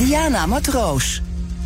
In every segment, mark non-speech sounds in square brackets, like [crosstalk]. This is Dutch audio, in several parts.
Diana Matroos.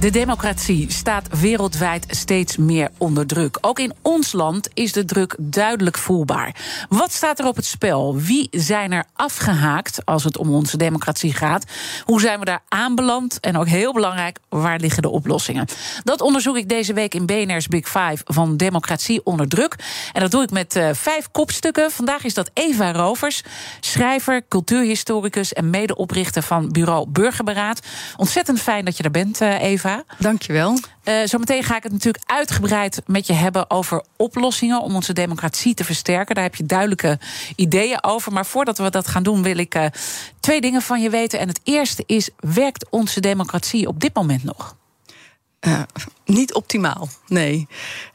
De democratie staat wereldwijd steeds meer onder druk. Ook in ons land is de druk duidelijk voelbaar. Wat staat er op het spel? Wie zijn er afgehaakt als het om onze democratie gaat? Hoe zijn we daar aanbeland? En ook heel belangrijk, waar liggen de oplossingen? Dat onderzoek ik deze week in BNR's Big Five van Democratie onder druk. En dat doe ik met uh, vijf kopstukken. Vandaag is dat Eva Rovers, schrijver, cultuurhistoricus en medeoprichter van Bureau Burgerberaad. Ontzettend fijn dat je er bent, uh, Eva. Dankjewel. Uh, zometeen ga ik het natuurlijk uitgebreid met je hebben over oplossingen om onze democratie te versterken. Daar heb je duidelijke ideeën over. Maar voordat we dat gaan doen, wil ik uh, twee dingen van je weten. En het eerste is: werkt onze democratie op dit moment nog? Uh, niet optimaal, nee.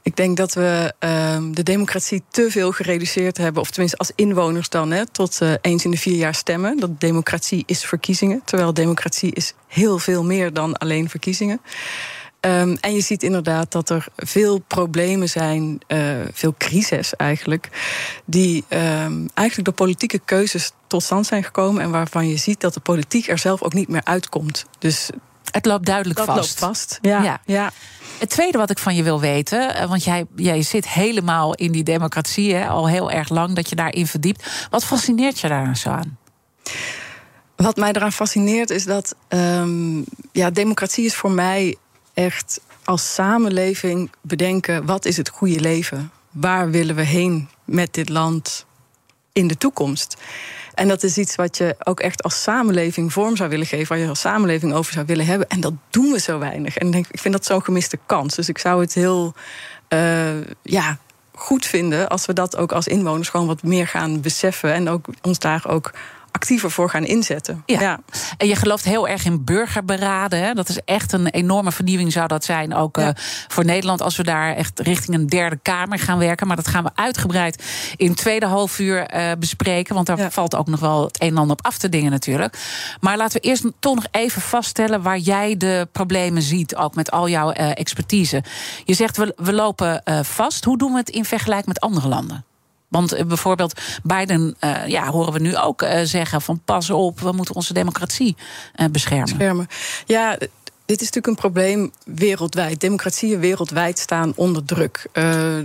Ik denk dat we uh, de democratie te veel gereduceerd hebben, of tenminste als inwoners dan, hè, tot uh, eens in de vier jaar stemmen. Dat democratie is verkiezingen, terwijl democratie is heel veel meer dan alleen verkiezingen. Um, en je ziet inderdaad dat er veel problemen zijn, uh, veel crises eigenlijk, die um, eigenlijk door politieke keuzes tot stand zijn gekomen en waarvan je ziet dat de politiek er zelf ook niet meer uitkomt. Dus het loopt duidelijk dat vast. Loopt vast. Ja, ja. ja. Het tweede wat ik van je wil weten, want jij, jij zit helemaal in die democratie hè, al heel erg lang, dat je daarin verdiept. Wat fascineert je daar zo aan? Wat mij eraan fascineert is dat um, ja, democratie is voor mij echt als samenleving bedenken wat is het goede leven? Waar willen we heen met dit land in de toekomst? En dat is iets wat je ook echt als samenleving vorm zou willen geven, waar je als samenleving over zou willen hebben. En dat doen we zo weinig. En ik vind dat zo'n gemiste kans. Dus ik zou het heel uh, ja, goed vinden als we dat ook als inwoners gewoon wat meer gaan beseffen. En ook ons daar ook actiever voor gaan inzetten. Ja. ja. En je gelooft heel erg in burgerberaden. Hè? Dat is echt een enorme vernieuwing zou dat zijn. Ook ja. uh, voor Nederland als we daar echt richting een derde kamer gaan werken. Maar dat gaan we uitgebreid in tweede half uur uh, bespreken. Want daar ja. valt ook nog wel het een en ander op af te dingen natuurlijk. Maar laten we eerst toch nog even vaststellen... waar jij de problemen ziet, ook met al jouw uh, expertise. Je zegt we, we lopen vast. Hoe doen we het in vergelijking met andere landen? Want uh, bijvoorbeeld Biden, uh, ja, horen we nu ook uh, zeggen van pas op, we moeten onze democratie beschermen. beschermen. Ja, dit is natuurlijk een probleem wereldwijd. Democratieën wereldwijd staan onder druk.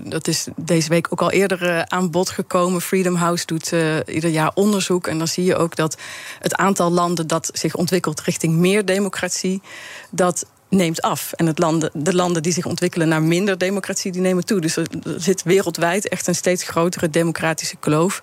Dat is deze week ook al eerder aan bod gekomen. Freedom House doet ieder jaar onderzoek. En dan zie je ook dat het aantal landen dat zich ontwikkelt richting meer democratie, dat neemt af. En het landen, de landen die zich ontwikkelen naar minder democratie, die nemen toe. Dus er zit wereldwijd echt een steeds grotere democratische kloof.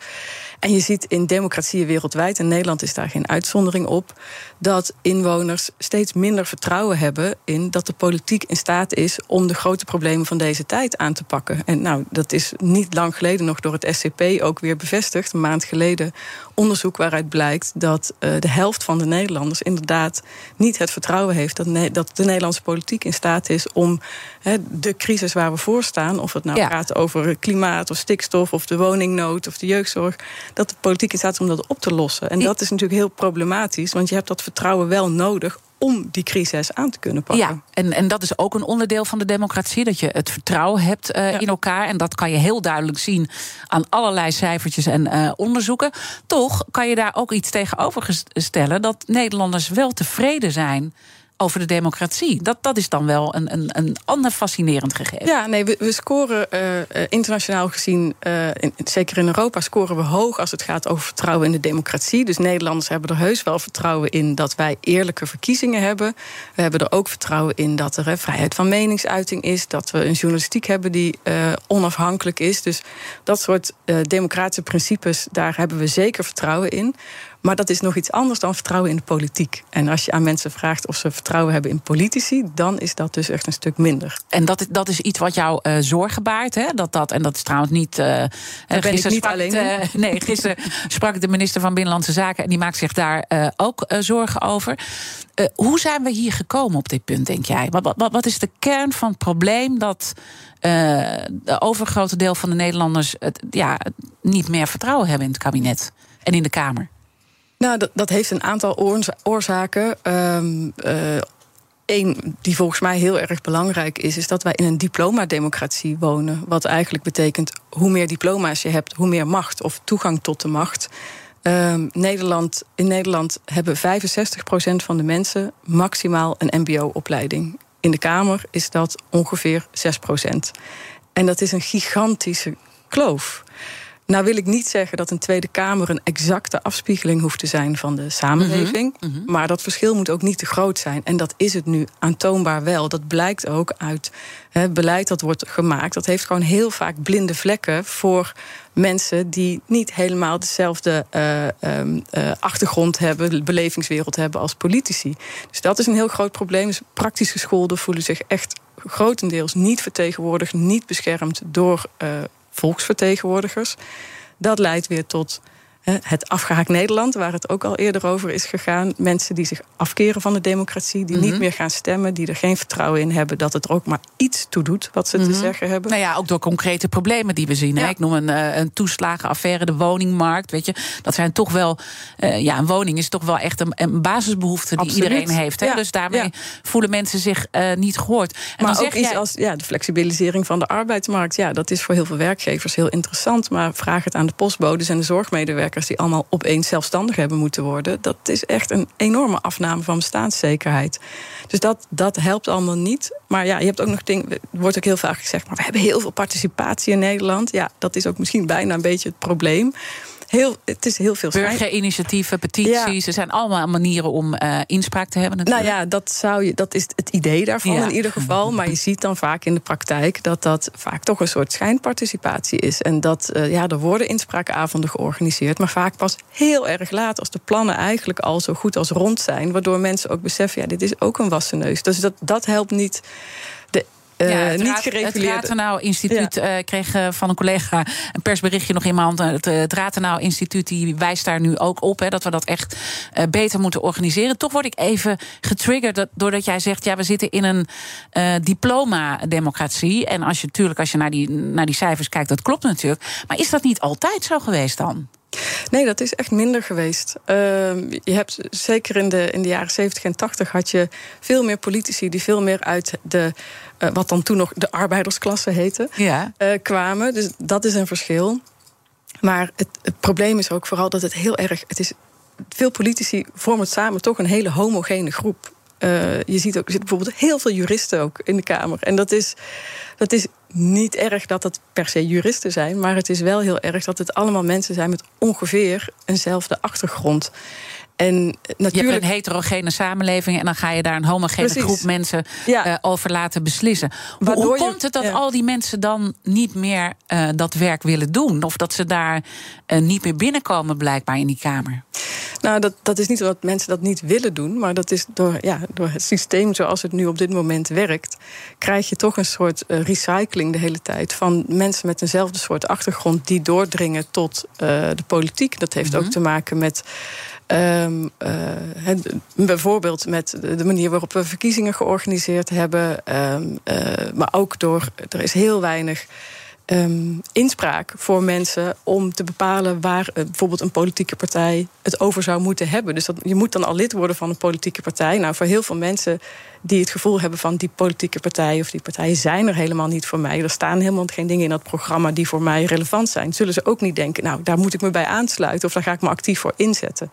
En je ziet in democratieën wereldwijd, en Nederland is daar geen uitzondering op, dat inwoners steeds minder vertrouwen hebben in dat de politiek in staat is om de grote problemen van deze tijd aan te pakken. En nou, dat is niet lang geleden nog door het SCP ook weer bevestigd, een maand geleden onderzoek waaruit blijkt dat uh, de helft van de Nederlanders inderdaad niet het vertrouwen heeft dat, ne dat de Nederlandse politiek in staat is om he, de crisis waar we voor staan, of het nou ja. gaat over klimaat of stikstof of de woningnood of de jeugdzorg, dat de politiek in staat is om dat op te lossen. En dat is natuurlijk heel problematisch, want je hebt dat vertrouwen wel nodig om die crisis aan te kunnen pakken. Ja, en, en dat is ook een onderdeel van de democratie, dat je het vertrouwen hebt uh, ja. in elkaar. En dat kan je heel duidelijk zien aan allerlei cijfertjes en uh, onderzoeken. Toch kan je daar ook iets tegenover stellen dat Nederlanders wel tevreden zijn over de democratie. Dat, dat is dan wel een, een, een ander fascinerend gegeven. Ja, nee, we, we scoren uh, internationaal gezien, uh, in, zeker in Europa, scoren we hoog als het gaat over vertrouwen in de democratie. Dus Nederlanders hebben er heus wel vertrouwen in dat wij eerlijke verkiezingen hebben. We hebben er ook vertrouwen in dat er vrijheid van meningsuiting is, dat we een journalistiek hebben die onafhankelijk is. Dus dat soort democratische principes, daar hebben we zeker vertrouwen in. Maar dat is nog iets anders dan vertrouwen in de politiek. En als je aan mensen vraagt of ze vertrouwen hebben in politici, dan is dat dus echt een stuk minder. En dat, dat is iets wat jou uh, zorgen baart, hè? Dat, dat, en dat is trouwens niet. Uh, ben ik niet alleen. Uh, [laughs] nee, gisteren sprak de minister van Binnenlandse Zaken en die maakt zich daar ook zorgen over. hoe zijn we hier gekomen op dit punt, denk jij? Wat, wat, wat is de kern van het probleem dat de overgrote deel van de Nederlanders het, ja, niet meer vertrouwen hebben in het kabinet en in de Kamer? Nou, dat, dat heeft een aantal oorzaken. Eén die volgens mij heel erg belangrijk is, is dat wij in een diplomademocratie wonen. Wat eigenlijk betekent hoe meer diploma's je hebt, hoe meer macht of toegang tot de macht. Um, Nederland, in Nederland hebben 65% van de mensen maximaal een MBO-opleiding. In de Kamer is dat ongeveer 6%. En dat is een gigantische kloof. Nou wil ik niet zeggen dat een Tweede Kamer een exacte afspiegeling hoeft te zijn van de samenleving. Mhm, mhm. Maar dat verschil moet ook niet te groot zijn. En dat is het nu aantoonbaar wel. Dat blijkt ook uit het beleid dat wordt gemaakt. Dat heeft gewoon heel vaak blinde vlekken voor mensen die niet helemaal dezelfde uh, uh, achtergrond hebben, belevingswereld hebben als politici. Dus dat is een heel groot probleem. Dus praktisch gescholden voelen zich echt grotendeels niet vertegenwoordigd, niet beschermd door uh, volksvertegenwoordigers. Dat leidt weer tot het afgehaakt Nederland, waar het ook al eerder over is gegaan. Mensen die zich afkeren van de democratie, die niet mhm. meer gaan stemmen, die er geen vertrouwen in hebben dat het er ook maar iets toe doet wat ze te mhm. zeggen hebben. Nou ja, ook door concrete problemen die we zien. Ik noem een, eh, een toeslagenaffaire, de woningmarkt. Weet je, dat zijn toch wel. Uh, ja, een woning is toch wel echt een, een basisbehoefte die iedereen heeft. Hè? Dus daarmee voelen mensen zich uh, niet gehoord. En maar ook iets als ja, de flexibilisering van de arbeidsmarkt. Ja, dat is voor heel veel werkgevers heel interessant. Maar vraag het aan de postbodes en de zorgmedewerkers die allemaal opeens zelfstandig hebben moeten worden. Dat is echt een enorme afname van bestaanszekerheid. Dus dat, dat helpt allemaal niet. Maar ja, je hebt ook nog dingen. Wordt ook heel vaak gezegd, maar we hebben heel veel participatie in Nederland. Ja, dat is ook misschien bijna een beetje het probleem heel, het is heel veel Burgerinitiatieven, petities, er zijn allemaal manieren om uh, inspraak te hebben. Natuurlijk. Nou ja, dat, zou je, dat is het idee daarvan in ieder geval. Maar je ziet dan vaak in de praktijk dat dat vaak toch een soort schijnparticipatie is. En dat uh, ja, er worden inspraakavonden georganiseerd, maar vaak pas heel erg laat als de plannen eigenlijk al zo goed als rond zijn. Waardoor mensen ook beseffen, ja, dit is ook een wassen neus. Dus dat, dat helpt niet ja, het niet gereguleerd. Het Instituut ja. uh, kreeg uh, van een collega een persberichtje nog in mijn hand. Het, het Instituut die wijst daar nu ook op hè, dat we dat echt beter moeten organiseren. Toch word ik even getriggerd dat, doordat jij zegt: ja, we zitten in een diploma-democratie. En als je natuurlijk, als je naar die, naar die cijfers kijkt, dat klopt natuurlijk. Maar is dat niet altijd zo geweest dan? Nee, dat is echt minder geweest. Uh, je hebt zeker in de, in de jaren 70 en 80 had je veel meer politici die veel meer uit de, uh, wat dan toen nog de arbeidersklasse heette, ja. uh, kwamen. Dus dat is een verschil. Maar het, het, probleem is ook vooral dat het heel erg. Het is, veel politici vormen samen toch een hele homogene groep. Uh, je ziet ook, er zitten bijvoorbeeld heel veel juristen ook in de Kamer. En dat is, dat is niet erg dat het per se juristen zijn, maar het is wel heel erg dat het allemaal mensen zijn met ongeveer eenzelfde achtergrond. En natuurlijk... Je hebt een heterogene samenleving en dan ga je daar een homogene groep mensen ja. uh, over laten beslissen. Waardoor Hoe komt het dat ja. al die mensen dan niet meer uh, dat werk willen doen? Of dat ze daar uh, niet meer binnenkomen, blijkbaar in die Kamer? Nou, dat, dat is niet omdat mensen dat niet willen doen, maar dat is door, ja, door het systeem zoals het nu op dit moment werkt, krijg je toch een soort uh, recycling de hele tijd van mensen met eenzelfde soort achtergrond die doordringen tot uh, de politiek. Dat heeft mm -hmm. ook te maken met Um, uh, bijvoorbeeld met de manier waarop we verkiezingen georganiseerd hebben. Um, uh, maar ook door. Er is heel weinig um, inspraak voor mensen om te bepalen waar uh, bijvoorbeeld een politieke partij het over zou moeten hebben. Dus dat, je moet dan al lid worden van een politieke partij. Nou, voor heel veel mensen die het gevoel hebben van die politieke partij of die partijen zijn er helemaal niet voor mij. Er staan helemaal geen dingen in dat programma die voor mij relevant zijn. Zullen ze ook niet denken, nou, daar moet ik me bij aansluiten of daar ga ik me actief voor inzetten.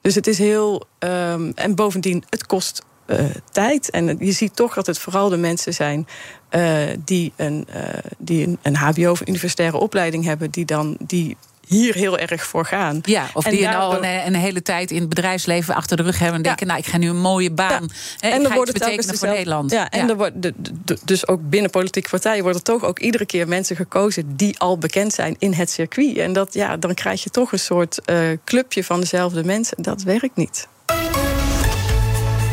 Dus het is heel. Um, en bovendien, het kost uh, tijd. En je ziet toch dat het vooral de mensen zijn uh, die een, uh, die een, een HBO of universitaire opleiding hebben, die dan die hier heel erg voor gaan. Ja, of die al een, een, hele tijd in het bedrijfsleven achter de rug hebben en denken: Nou, ik ga nu een mooie baan. Ja. en dan wordt het betekenen voor Nederland. Ja, en er wordt dus ook binnen politieke partijen worden toch ook iedere keer mensen gekozen die al bekend zijn in het circuit. En dat, ja, dan krijg je toch een soort uh, clubje van dezelfde mensen. Dat werkt niet.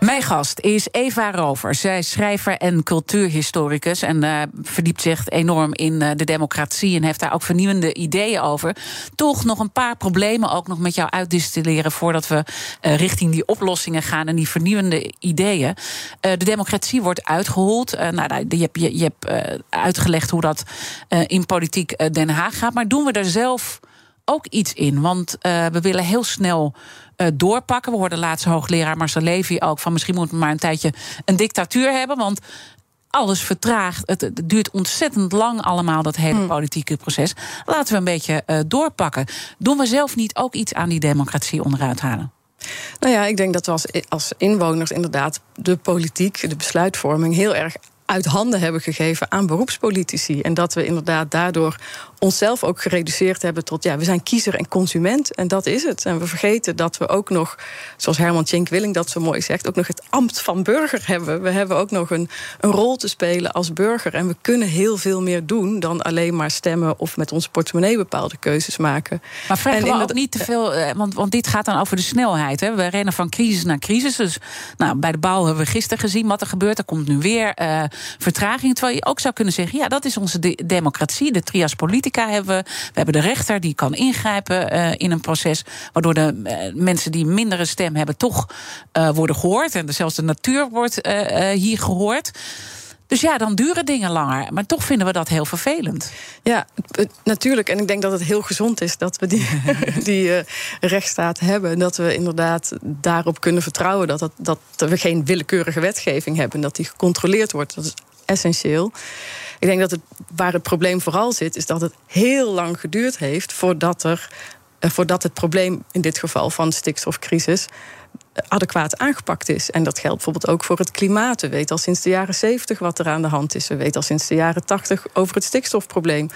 Mijn gast is Eva Rover. Zij is schrijver en cultuurhistoricus. En uh, verdiept zich enorm in uh, de democratie. En heeft daar ook vernieuwende ideeën over. Toch nog een paar problemen ook nog met jou uitdistilleren. voordat we uh, richting die oplossingen gaan en die vernieuwende ideeën. de democratie wordt uitgehold. nou, je hebt, je, je hebt uitgelegd hoe dat in politiek Den Haag gaat. Maar doen we er zelf ook iets in? Want we willen heel snel doorpakken. We hoorden laatst hoogleraar Marcel Levy ook van misschien moeten we maar een tijdje een dictatuur hebben. Want alles vertraagt. Het, duurt ontzettend lang allemaal, dat hele hmm. politieke proces. Laten we een beetje uh, doorpakken. Doen we zelf niet ook iets aan die democratie onderuit halen? Nou ja, ik denk dat we als, als inwoners inderdaad de politiek, de besluitvorming heel erg uit handen hebben gegeven aan beroepspolitici. En dat we inderdaad daardoor onszelf ook gereduceerd hebben tot ja, we zijn kiezer en consument. En dat is het. En we vergeten dat we ook nog, zoals Herman Tjenk Willing dat zo mooi zegt, ook nog het ambt van burger hebben. We hebben ook nog een, een rol te spelen als burger. En we kunnen heel veel meer doen dan alleen maar stemmen of met onze portemonnee bepaalde keuzes maken. Maar vragen we ook niet te veel, eh, want, want dit gaat dan over de snelheid. Hè? We rennen van crisis naar crisis. Dus nou, bij de bouw hebben we gisteren gezien wat er gebeurt. Er komt nu weer uh, vertraging. Terwijl je ook zou kunnen zeggen, ja, dat is onze de democratie, de trias politica hebben we. We hebben de rechter die kan ingrijpen uh, in een proces. Waardoor de uh, mensen die mindere stem hebben toch uh, worden gehoord. En zelfs de natuur wordt hier gehoord. Dus ja, dan duren dingen langer. Maar toch vinden we dat heel vervelend. Ja, natuurlijk. En ik denk dat het heel gezond is dat we die, [laughs] die rechtsstaat hebben. En dat we inderdaad daarop kunnen vertrouwen dat, dat, we geen willekeurige wetgeving hebben. Dat die gecontroleerd wordt. Dat is essentieel. Ik denk dat het, waar het probleem vooral zit, is dat het heel lang geduurd heeft voordat, er, eh, voordat het probleem, in dit geval van stikstofcrisis, eh, adequaat aangepakt is. En dat geldt bijvoorbeeld ook voor het klimaat. We weten al sinds de jaren 70 wat er aan de hand is. We weten al sinds de jaren 80 over het stikstofprobleem.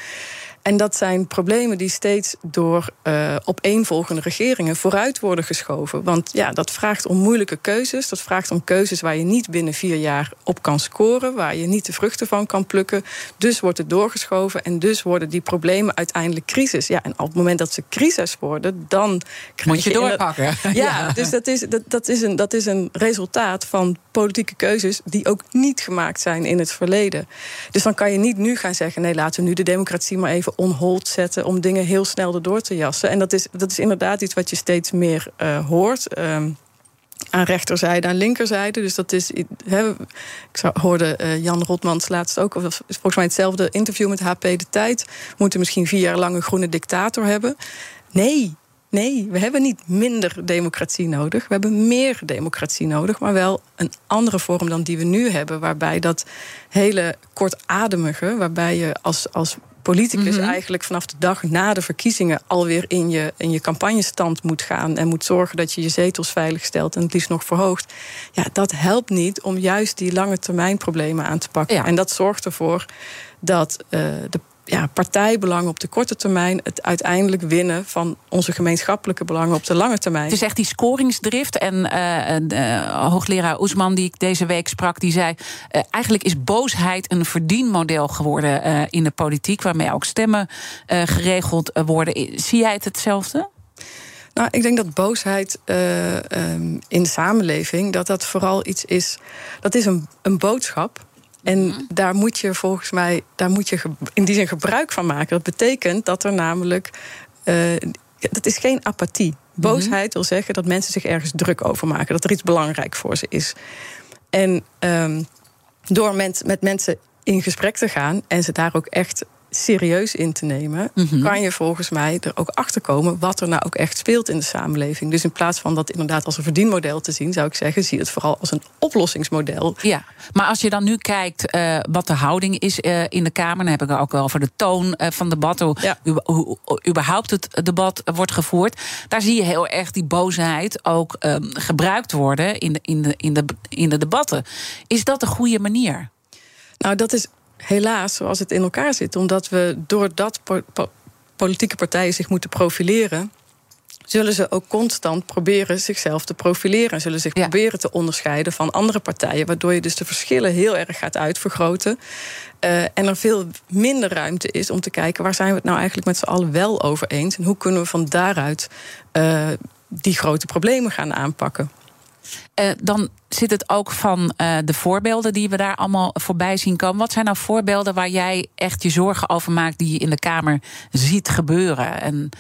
En dat zijn problemen die steeds door uh, opeenvolgende regeringen vooruit worden geschoven. Want ja, dat vraagt om moeilijke keuzes. Dat vraagt om keuzes waar je niet binnen vier jaar op kan scoren, waar je niet de vruchten van kan plukken. Dus wordt het doorgeschoven en dus worden die problemen uiteindelijk crisis. Ja, en op het moment dat ze crisis worden, dan moet je, je doorpakken. [laughs] Ja, ja, dus dat is, dat, dat, is een, dat is een resultaat van politieke keuzes die ook niet gemaakt zijn in het verleden. Dus dan kan je niet nu gaan zeggen: nee, laten we nu de democratie maar even on hold zetten om dingen heel snel erdoor te jassen. En dat is, dat is inderdaad iets wat je steeds meer uh, hoort. Um, aan rechterzijde, aan linkerzijde. Dus dat is. Ik hoorde uh, Jan Rotmans laatst ook, of volgens mij hetzelfde interview met HP De Tijd. We moeten misschien vier jaar lang een groene dictator hebben. Nee, Nee, we hebben niet minder democratie nodig. We hebben meer democratie nodig, maar wel een andere vorm dan die we nu hebben. Waarbij dat hele kortademige, waarbij je als, als politicus mhm. eigenlijk vanaf de dag na de verkiezingen alweer in je, in je campagnestand moet gaan en moet zorgen dat je je zetels veilig stelt en het liefst nog verhoogt. Ja, dat helpt niet om juist die lange termijn problemen aan te pakken. En dat zorgt ervoor dat uh, de ja, partijbelangen op de korte termijn het uiteindelijk winnen van onze gemeenschappelijke belangen op de lange termijn. Het is echt die scoringsdrift. En uh, uh, hoogleraar Oesman, die ik deze week sprak, die zei: uh, eigenlijk is boosheid een verdienmodel geworden in de politiek, waarmee ook stemmen geregeld worden. Zie jij het hetzelfde? Nou, ik denk dat boosheid um, in de samenleving, dat dat vooral iets is. Dat is een, een boodschap en mhm. daar moet je volgens mij, daar moet je in die zin gebruik van maken. Dat betekent dat er namelijk. Uh, dat is geen apathie. Mhm. Boosheid wil zeggen dat mensen zich ergens druk over maken. Dat er iets belangrijk voor ze is. En um, door met, met mensen in gesprek te gaan en ze daar ook echt serieus in te nemen, Mhm. kan je volgens mij er ook achter komen wat er nou ook echt speelt in de samenleving. Dus in plaats van dat inderdaad als een verdienmodel te zien, zou ik zeggen, zie het vooral als een oplossingsmodel. Ja, maar als je dan nu kijkt eh, wat de houding is eh, in de Kamer, dan heb ik het ook wel over de toon eh, van debat, hoe, Ja. hoe, hoe überhaupt het debat wordt gevoerd. Daar zie je heel erg die boosheid ook ehm, gebruikt worden in de, in, de, in, de, in de debatten. Is dat een goede manier? Nou, dat is helaas zoals het in elkaar zit, omdat we doordat po- po- politieke partijen zich moeten profileren. Zullen ze ook constant proberen zichzelf te profileren. En zullen zich Ja. proberen te onderscheiden van andere partijen. Waardoor je dus de verschillen heel erg gaat uitvergroten. Eh, en er veel minder ruimte is om te kijken waar zijn we het nou eigenlijk met z'n allen wel over eens. En hoe kunnen we van daaruit eh, die grote problemen gaan aanpakken. Eh, dan zit het ook van eh, de voorbeelden die we daar allemaal voorbij zien komen. Wat zijn nou voorbeelden waar jij echt je zorgen over maakt, die je in de Kamer ziet gebeuren? En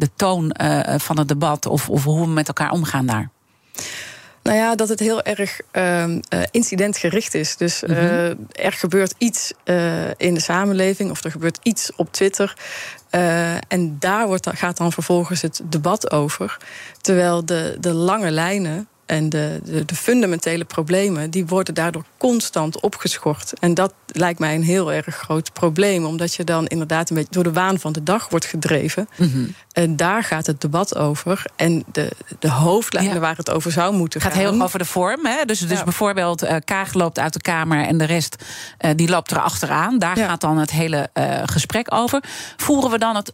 de toon eh, van het debat of, of hoe we met elkaar omgaan daar? Nou ja, dat het heel erg ehm, eh, incidentgericht is. Dus eh, er gebeurt iets in de samenleving of er gebeurt iets op Twitter. en daar wordt, gaat dan vervolgens het debat over. Terwijl de, de lange lijnen en de, de, de fundamentele problemen... die worden daardoor constant opgeschort. En dat lijkt mij een heel erg groot probleem. Omdat je dan inderdaad een beetje door de waan van de dag wordt gedreven. En daar gaat het debat over. En de, de hoofdlijnen Ja. waar het over zou moeten Het gaat gaan... heel erg over de vorm. Hè? Dus, dus Ja. bijvoorbeeld eh Kaag loopt uit de Kamer en de rest eh, die loopt erachteraan. Daar Ja. gaat dan het hele eh, gesprek over. Voeren we dan het,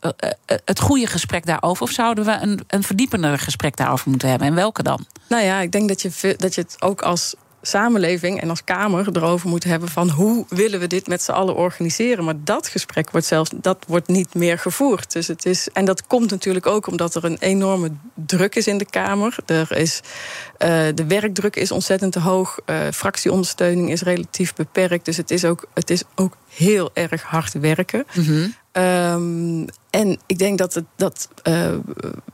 het goede gesprek daarover? Of zouden we een, een verdiepender gesprek daarover moeten hebben? En welke dan? Nou ja, ik denk dat je, dat je het ook als samenleving en als Kamer erover moet hebben van hoe willen we dit met z'n allen organiseren. Maar dat gesprek wordt zelfs dat wordt niet meer gevoerd. Dus het is, en dat komt natuurlijk ook omdat er een enorme druk is in de Kamer. Er is, eh, de werkdruk is ontzettend hoog. eh, fractieondersteuning is relatief beperkt. Dus het is ook, het is ook heel erg hard werken. Ehm, en ik denk dat, het, dat eh,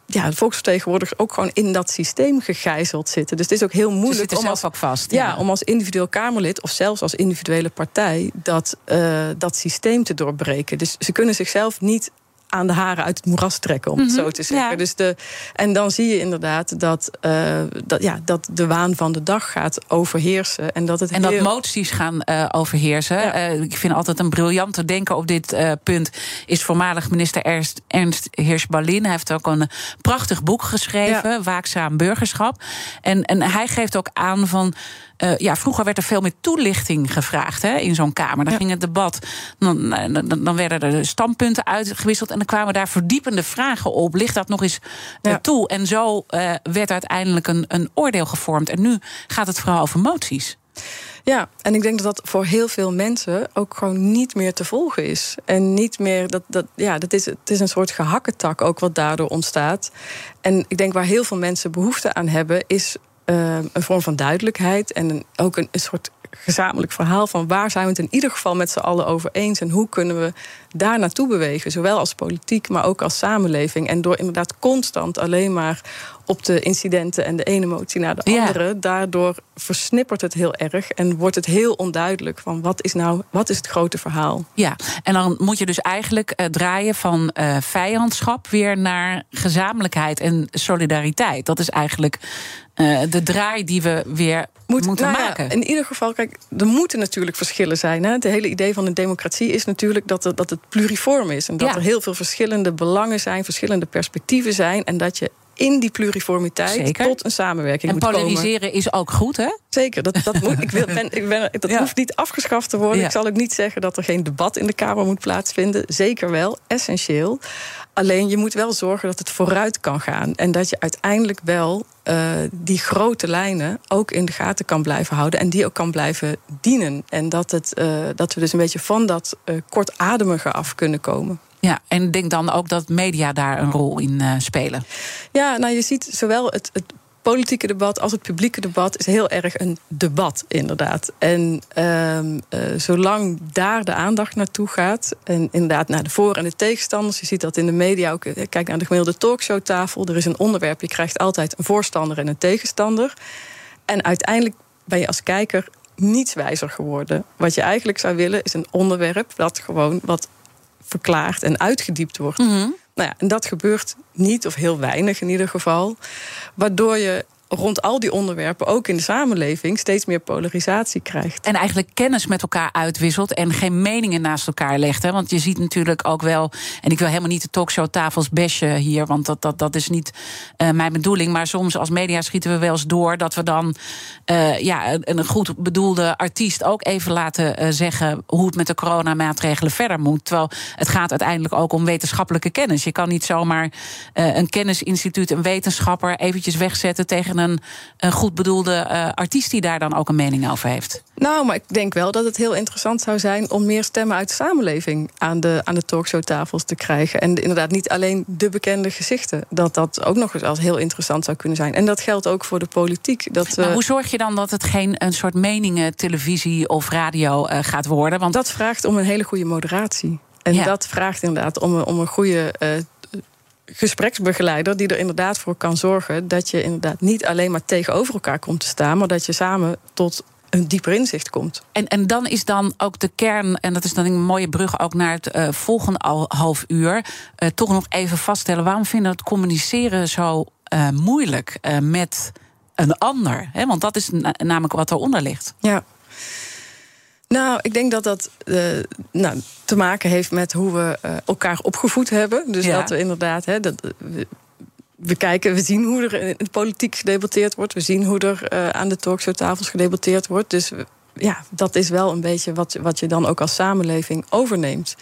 ja, de volksvertegenwoordigers ook gewoon in dat systeem gegijzeld zitten. Dus het is ook heel moeilijk om als, ook vast. ja, om als individueel Kamerlid of zelfs als individuele partij dat, eh, dat systeem te doorbreken. Dus ze kunnen zichzelf niet aan de haren uit het moeras trekken, om het zo te zeggen. ja. Dus de, en dan zie je inderdaad dat, eh, dat, ja, dat de waan van de dag gaat overheersen. En dat het En dat moties gaan eh, overheersen. Ja. Eh, ik vind altijd een briljante denker op dit punt... is voormalig minister Ernst, Ernst Hirsch-Ballin. Hij heeft ook een prachtig boek geschreven, Waakzaam Burgerschap. En, en hij geeft ook aan van... eh, ja, vroeger werd er veel meer toelichting gevraagd hè, in zo'n Kamer. Dan Ja. ging het debat, dan, dan, dan werden er standpunten uitgewisseld... en dan kwamen daar verdiepende vragen op. Ligt dat nog eens eh, Ja. toe? En zo eh, werd uiteindelijk een, een oordeel gevormd. En nu gaat het vooral over moties. Ja, en ik denk dat dat voor heel veel mensen ook gewoon niet meer te volgen is. En niet meer, dat, dat, ja, dat is, het is een soort gehakketak ook wat daardoor ontstaat. En ik denk waar heel veel mensen behoefte aan hebben, is eh, een vorm van duidelijkheid en ook een, een soort gezamenlijk verhaal van waar zijn we het in ieder geval met z'n allen over eens en hoe kunnen we daar naartoe bewegen, zowel als politiek, maar ook als samenleving. En door inderdaad constant alleen maar op de incidenten en de ene emotie naar de Ja. andere, daardoor versnippert het heel erg en wordt het heel onduidelijk van wat is nou wat is het grote verhaal. Ja, en dan moet je dus eigenlijk eh, draaien van eh, vijandschap weer naar gezamenlijkheid en solidariteit. Dat is eigenlijk eh, de draai die we weer moeten nou ja, maken. in ieder geval, kijk, er moeten natuurlijk verschillen zijn. Hè? Het hele idee van een democratie is natuurlijk dat, er, dat het pluriform is. En dat Ja. er heel veel verschillende belangen zijn, verschillende perspectieven zijn. En dat je in die pluriformiteit Zeker. tot een samenwerking En moet komen. polariseren is ook goed, hè? Zeker, dat, dat, moet, ik wil, [laughs] ben, ik ben, dat Ja. hoeft niet afgeschaft te worden. Ja. Ik zal ook niet zeggen dat er geen debat in de Kamer moet plaatsvinden. Zeker wel, essentieel. Alleen je moet wel zorgen dat het vooruit kan gaan. En dat je uiteindelijk wel eh, die grote lijnen ook in de gaten kan blijven houden. En die ook kan blijven dienen. En dat, het, eh, dat we dus een beetje van dat eh, kortademige af kunnen komen. Ja, en denk dan ook dat media daar een rol in eh, spelen. Ja, nou je ziet zowel het, het politieke debat als het publieke debat is heel erg een debat, inderdaad. En ehm, eh, zolang daar de aandacht naartoe gaat, en inderdaad naar de voor- en de tegenstanders, je ziet dat in de media ook, eh, kijk naar de gemiddelde talkshowtafel, er is een onderwerp, je krijgt altijd een voorstander en een tegenstander. En uiteindelijk ben je als kijker niets wijzer geworden. Wat je eigenlijk zou willen is een onderwerp dat gewoon wat verklaard en uitgediept wordt. Mhm. Nou ja, en dat gebeurt niet, of heel weinig in ieder geval. Waardoor je rond al die onderwerpen, ook in de samenleving, steeds meer polarisatie krijgt. En eigenlijk kennis met elkaar uitwisselt en geen meningen naast elkaar legt. Hè? Want je ziet natuurlijk ook wel, en ik wil helemaal niet de talkshow tafels bashen hier, want dat, dat, dat is niet uh, mijn bedoeling. Maar soms als media schieten we wel eens door dat we dan uh, ja, een goed bedoelde artiest ook even laten uh, zeggen hoe het met de coronamaatregelen verder moet. Terwijl het gaat uiteindelijk ook om wetenschappelijke kennis. Je kan niet zomaar een kennisinstituut, een wetenschapper eventjes wegzetten tegen een, een goed bedoelde uh, artiest die daar dan ook een mening over heeft? Nou, maar ik denk wel dat het heel interessant zou zijn om meer stemmen uit de samenleving aan de, aan de talkshowtafels te krijgen. En inderdaad niet alleen de bekende gezichten. Dat dat ook nog eens als heel interessant zou kunnen zijn. En dat geldt ook voor de politiek. Dat, maar hoe zorg je dan dat het geen een soort meningen televisie of radio uh, gaat worden? Want dat vraagt om een hele goede moderatie. En ja. dat vraagt inderdaad om, om een goede uh, gespreksbegeleider die er inderdaad voor kan zorgen dat je inderdaad niet alleen maar tegenover elkaar komt te staan, maar dat je samen tot een dieper inzicht komt. En, en dan is dan ook de kern, en dat is dan een mooie brug ook naar het uh, volgende al, half uur, uh, toch nog even vaststellen waarom vinden we het communiceren zo uh, moeilijk met een ander? Hè? Want dat is na namelijk wat eronder ligt. Ja. Nou, ik denk dat dat uh, nou, te maken heeft met hoe we uh, elkaar opgevoed hebben. Dus ja. dat we inderdaad. Hè, dat, we, we, kijken, we zien hoe er in de politiek gedebatteerd wordt. We zien hoe er uh, aan de talkshowtafels gedebatteerd wordt. Dus ja, dat is wel een beetje wat, wat je dan ook als samenleving overneemt.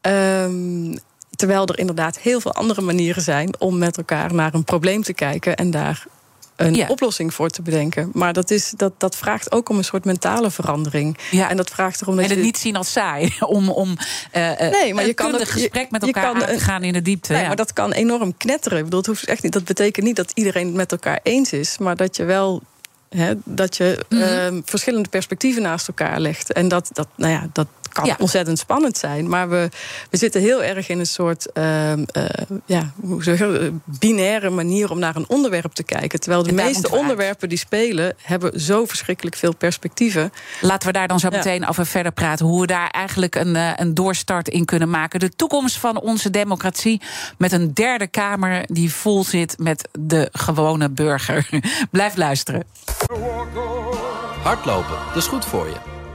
Um, terwijl er inderdaad heel veel andere manieren zijn om met elkaar naar een probleem te kijken en daar een ja. oplossing voor te bedenken. Maar dat, is, dat, dat vraagt ook om een soort mentale verandering. Ja. En dat vraagt erom dat en het je... niet zien als saai. [laughs] Om, om uh, nee, maar je kan een gesprek met elkaar aan te gaan in de diepte. Nee, ja. maar dat kan enorm knetteren. Ik bedoel, het hoeft echt niet, dat betekent niet dat iedereen het met elkaar eens is. Maar dat je wel He, dat je mm -hmm. uh, verschillende perspectieven naast elkaar legt. En dat, dat, nou ja, dat kan ja. ontzettend spannend zijn. Maar we, we zitten heel erg in een soort uh, uh, ja, hoe zeg je, binaire manier om naar een onderwerp te kijken. Terwijl de meeste onderwerpen die spelen, hebben zo verschrikkelijk veel perspectieven. Laten we daar dan zo meteen ja. over verder praten. Hoe we daar eigenlijk een, een doorstart in kunnen maken. De toekomst van onze democratie met een derde kamer die vol zit met de gewone burger. [laughs] Blijf luisteren. Hardlopen, dat is goed voor je.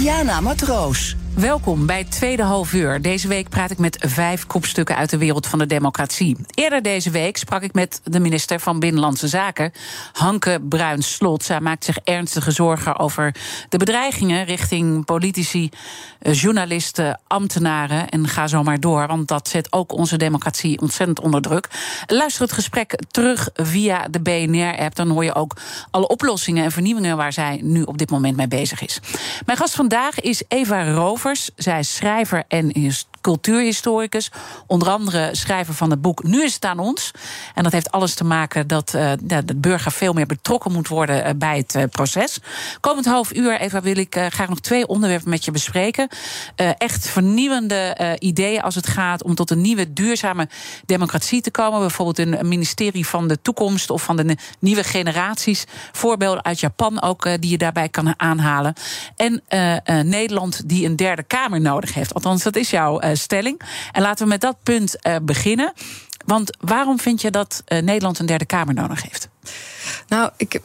Diana Matroos. Welkom bij tweede half uur. Deze week praat ik met vijf kopstukken uit de wereld van de democratie. Eerder deze week sprak ik met de minister van Binnenlandse Zaken, Hanke Bruins-Slot. Zij maakt zich ernstige zorgen over de bedreigingen richting politici, journalisten, ambtenaren. En ga zo maar door, want dat zet ook onze democratie ontzettend onder druk. Luister het gesprek terug via de BNR-app. Dan hoor je ook alle oplossingen en vernieuwingen waar zij nu op dit moment mee bezig is. Mijn gast vandaag is Eva Zij is schrijver en cultuurhistoricus. Onder andere schrijver van het boek Nu is het aan ons. En dat heeft alles te maken dat uh, de burger veel meer betrokken moet worden uh, bij het uh, proces. Komend half uur, Eva, wil ik graag nog twee onderwerpen met je bespreken. echt vernieuwende ideeën als het gaat om tot een nieuwe duurzame democratie te komen. Bijvoorbeeld een ministerie van de toekomst of van de nieuwe generaties. Voorbeelden uit Japan ook die je daarbij kan aanhalen. En Nederland die een derde kamer nodig heeft. Althans, dat is jouw stelling. En laten we met dat punt uh, beginnen. Want waarom vind je dat uh, Nederland een derde kamer nodig heeft? Nou, ik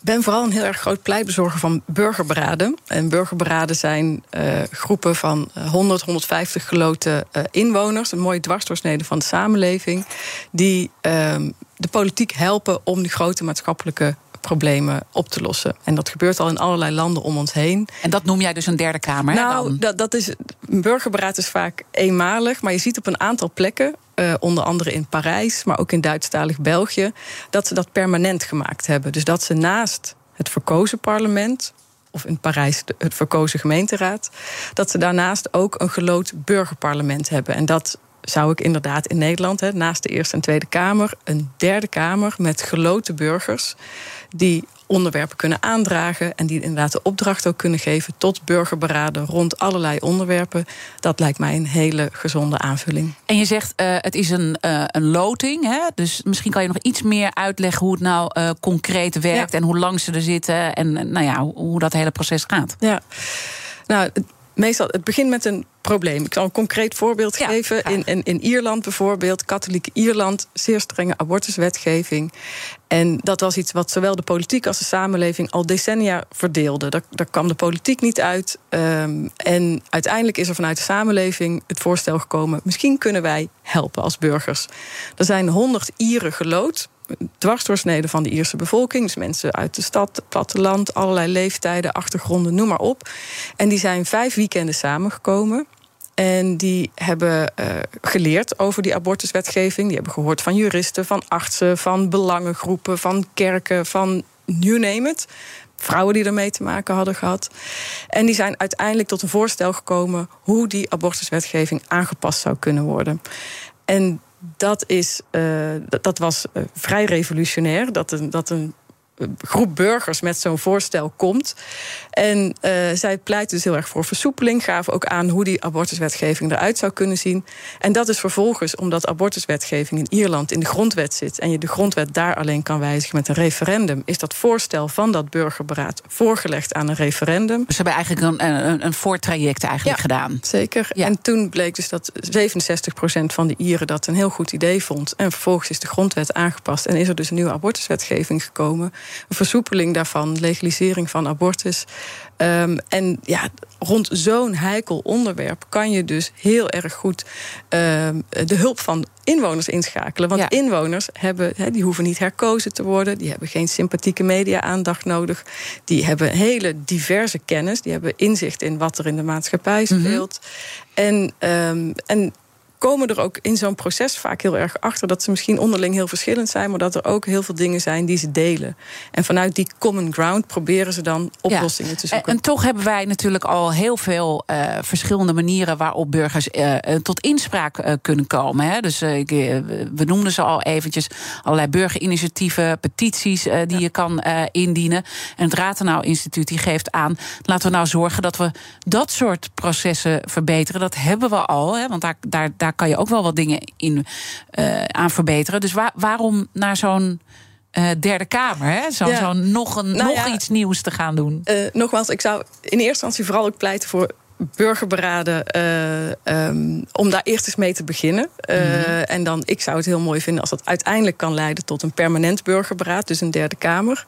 ben vooral een heel erg groot pleitbezorger van burgerberaden. En burgerberaden zijn groepen van 100, 150 geloten inwoners, een mooie dwarsdoorsnede van de samenleving, die uh, de politiek helpen om die grote maatschappelijke problemen op te lossen. En dat gebeurt al in allerlei landen om ons heen. En dat noem jij dus een derde kamer? Nou, dat, dat is, een burgerberaad is vaak eenmalig, maar je ziet op een aantal plekken. Uh, onder andere in Parijs, maar ook in Duitsstalig België, dat ze dat permanent gemaakt hebben. Dus dat ze naast het verkozen parlement, of in Parijs het verkozen gemeenteraad, dat ze daarnaast ook een geloot burgerparlement hebben. En dat zou ik inderdaad in Nederland, hè, naast de Eerste en Tweede Kamer, een derde Kamer met geloten burgers. die onderwerpen kunnen aandragen. en die inderdaad de opdracht ook kunnen geven tot burgerberaden rond allerlei onderwerpen. Dat lijkt mij een hele gezonde aanvulling. En je zegt uh, het is een, uh, een loting. Hè? Dus misschien kan je nog iets meer uitleggen hoe het nou uh, concreet werkt. en hoe lang ze er zitten. en nou ja, hoe, hoe dat hele proces gaat. Ja. Nou, meestal, het begint met een probleem. Ik zal een concreet voorbeeld geven. In, in, in, Ierland bijvoorbeeld, katholiek Ierland, zeer strenge abortuswetgeving. En dat was iets wat zowel de politiek als de samenleving al decennia verdeelde. Daar, daar kwam de politiek niet uit. Um, en uiteindelijk is er vanuit de samenleving het voorstel gekomen: misschien kunnen wij helpen als burgers. Er zijn honderd Ieren gelood dwarsdoorsnede van de Ierse bevolking. Dus mensen uit de stad, het platteland, allerlei leeftijden, achtergronden, noem maar op. En die zijn vijf weekenden samengekomen. En die hebben uh, geleerd over die abortuswetgeving. Die hebben gehoord van juristen, van artsen, van belangengroepen, van kerken, van you name it. Vrouwen die ermee te maken hadden gehad. En die zijn uiteindelijk tot een voorstel gekomen hoe die abortuswetgeving aangepast zou kunnen worden. En dat, is, uh, dat, dat, was uh, vrij revolutionair. Dat een, dat een groep burgers met zo'n voorstel komt. En uh, zij pleiten dus heel erg voor versoepeling, gaven ook aan hoe die abortuswetgeving eruit zou kunnen zien. En dat is vervolgens, omdat abortuswetgeving in Ierland in de grondwet zit en je de grondwet daar alleen kan wijzigen met een referendum, is dat voorstel van dat burgerberaad voorgelegd aan een referendum. Dus ze hebben eigenlijk een, een, een voortraject eigenlijk ja, gedaan. Zeker. Ja. En toen bleek dus dat 67% van de Ieren dat een heel goed idee vond. En vervolgens is de grondwet aangepast en is er dus een nieuwe abortuswetgeving gekomen versoepeling daarvan, legalisering van abortus. Um, en ja, rond zo'n heikel onderwerp kan je dus heel erg goed um, de hulp van inwoners inschakelen. Want ja. inwoners hebben, he, die hoeven niet herkozen te worden, die hebben geen sympathieke media-aandacht nodig, die hebben hele diverse kennis, die hebben inzicht in wat er in de maatschappij speelt. Mm -hmm. En, um, en komen er ook in zo'n proces vaak heel erg achter dat ze misschien onderling heel verschillend zijn, maar dat er ook heel veel dingen zijn die ze delen. En vanuit die common ground proberen ze dan oplossingen ja. te zoeken. En, en, toch hebben wij natuurlijk al heel veel uh, verschillende manieren waarop burgers uh, tot inspraak uh, kunnen komen. Hè? Dus we noemden ze al eventjes allerlei burgerinitiatieven, petities die ja. je kan indienen. En het Ratenau Instituut die geeft aan, laten we nou zorgen dat we dat soort processen verbeteren. Dat hebben we al, hè? want daar, daar, daar daar kan je ook wel wat dingen in uh, aan verbeteren. Dus waar, waarom naar zo'n uh, derde kamer, hè? Zo, ja. zo nog, een, nou nog ja, iets nieuws te gaan doen? Uh, nogmaals, ik zou in eerste instantie vooral ook pleiten voor burgerberaden uh, um, om daar eerst eens mee te beginnen. Uh, mm -hmm. En dan, ik zou het heel mooi vinden als dat uiteindelijk kan leiden tot een permanent burgerberaad, dus een derde kamer.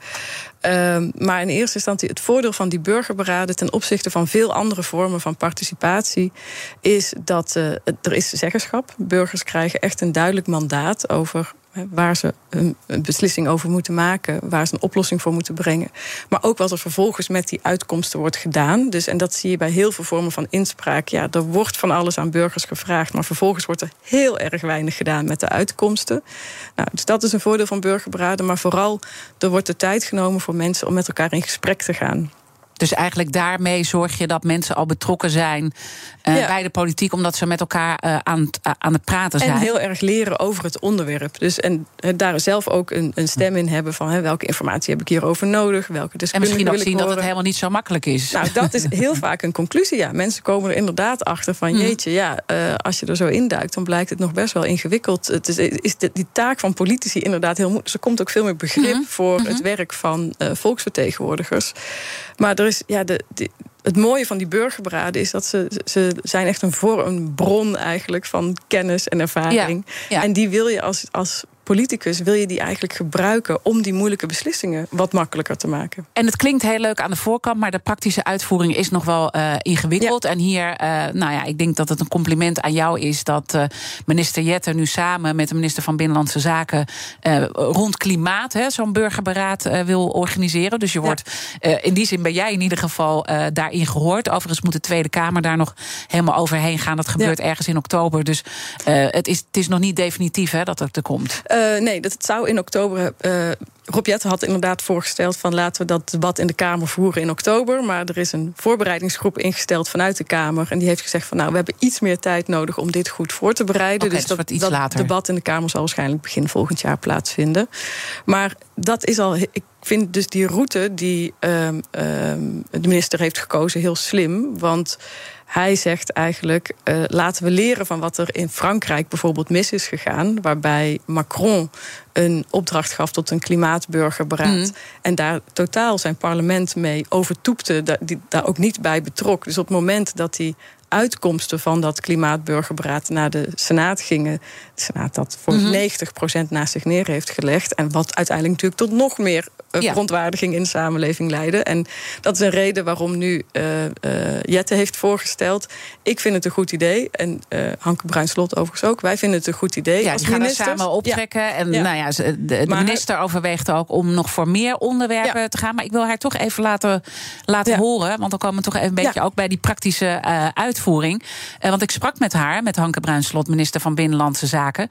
Um, maar in eerste instantie het voordeel van die burgerberaden ten opzichte van veel andere vormen van participatie is dat uh, er is zeggenschap. Burgers krijgen echt een duidelijk mandaat over waar ze een beslissing over moeten maken, waar ze een oplossing voor moeten brengen. Maar ook wat er vervolgens met die uitkomsten wordt gedaan. Dus, en dat zie je bij heel veel vormen van inspraak. Ja, er wordt van alles aan burgers gevraagd, maar vervolgens wordt er heel erg weinig gedaan met de uitkomsten. Nou, dus dat is een voordeel van burgerberaden. Maar vooral, er wordt de tijd genomen voor mensen om met elkaar in gesprek te gaan. Dus eigenlijk daarmee zorg je dat mensen al betrokken zijn uh, ja. bij de politiek, omdat ze met elkaar uh, aan, uh, aan het praten zijn. En heel erg leren over het onderwerp. Dus en daar zelf ook een, een stem in hebben van hè, welke informatie heb ik hierover nodig, welke En misschien ook zien dat het helemaal niet zo makkelijk is. Nou, dat is heel [laughs] vaak een conclusie. Ja, mensen komen er inderdaad achter van jeetje, ja, als je er zo induikt, dan blijkt het nog best wel ingewikkeld. Het is, is de, die taak van politici inderdaad heel moeilijk. Er komt ook veel meer begrip mm -hmm. voor mm -hmm. het werk van volksvertegenwoordigers. Maar er is, ja, de, de, het mooie van die burgerberaden is dat ze, ze zijn echt een, voor, een bron eigenlijk van kennis en ervaring. Ja, ja. En die wil je als, als politicus wil je die eigenlijk gebruiken om die moeilijke beslissingen wat makkelijker te maken. En het klinkt heel leuk aan de voorkant, maar de praktische uitvoering is nog wel uh, ingewikkeld. En hier, uh, nou ja, ik denk dat het een compliment aan jou is dat uh, minister Jette nu samen met de minister van Binnenlandse Zaken rond klimaat zo'n burgerberaad wil organiseren. Dus je wordt in die zin ben jij in ieder geval daarin gehoord. Overigens moet de Tweede Kamer daar nog helemaal overheen gaan. Dat gebeurt ja. ergens in oktober. Dus het, is, het is nog niet definitief hè, dat het er komt. Nee, dat het zou in oktober. Rob Jette had inderdaad voorgesteld van laten we dat debat in de Kamer voeren in oktober. Maar er is een voorbereidingsgroep ingesteld vanuit de Kamer. En die heeft gezegd van nou, we hebben iets meer tijd nodig om dit goed voor te bereiden. Okay, dus dat, dat, dat later. debat in de Kamer zal waarschijnlijk begin volgend jaar plaatsvinden. Maar dat is al. Ik vind dus die route die um, um, de minister heeft gekozen heel slim. Want hij zegt eigenlijk: uh, laten we leren van wat er in Frankrijk bijvoorbeeld mis is gegaan. Waarbij Macron een opdracht gaf tot een klimaatburgerberaad. Mm. En daar totaal zijn parlement mee overtoepte, daar, die daar ook niet bij betrok. Dus op het moment dat hij uitkomsten van dat klimaatburgerberaad naar de Senaat gingen. De Senaat dat voor mm -hmm. 90% naast zich neer heeft gelegd. En wat uiteindelijk natuurlijk tot nog meer uh, ja. verontwaardiging in de samenleving leidde. En dat is een reden waarom nu uh, uh, Jette heeft voorgesteld. Ik vind het een goed idee. En Hanke Bruinslot overigens ook. Wij vinden het een goed idee. Ja, die gaan ministers. er samen optrekken. Ja. En ja. Nou ja, de, minister overweegt ook om nog voor meer onderwerpen te gaan. Maar ik wil haar toch even laten, laten horen. Want dan komen we toch even een beetje ook bij die praktische uitvoering Uh, want ik sprak met haar, met Hanke Bruinslot, minister van Binnenlandse Zaken.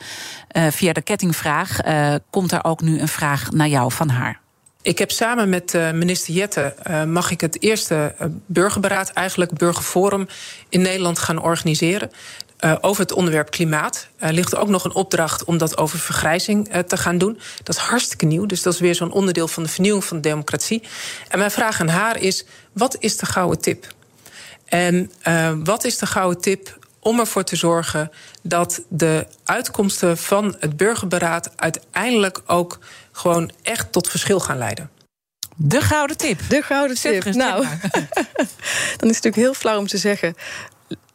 Uh, via de kettingvraag uh, komt er ook nu een vraag naar jou van haar. Ik heb samen met minister Jette mag ik het eerste burgerberaad, eigenlijk burgerforum in Nederland gaan organiseren. Over het onderwerp klimaat. Er ligt ook nog een opdracht om dat over vergrijzing te gaan doen. Dat is hartstikke nieuw, dus dat is weer zo'n onderdeel van de vernieuwing van de democratie. En mijn vraag aan haar is: wat is de gouden tip? En uh, wat is de gouden tip om ervoor te zorgen dat de uitkomsten van het burgerberaad uiteindelijk ook gewoon echt tot verschil gaan leiden? De gouden tip. De gouden tip. Nou, [laughs] dan is het natuurlijk heel flauw om te zeggen.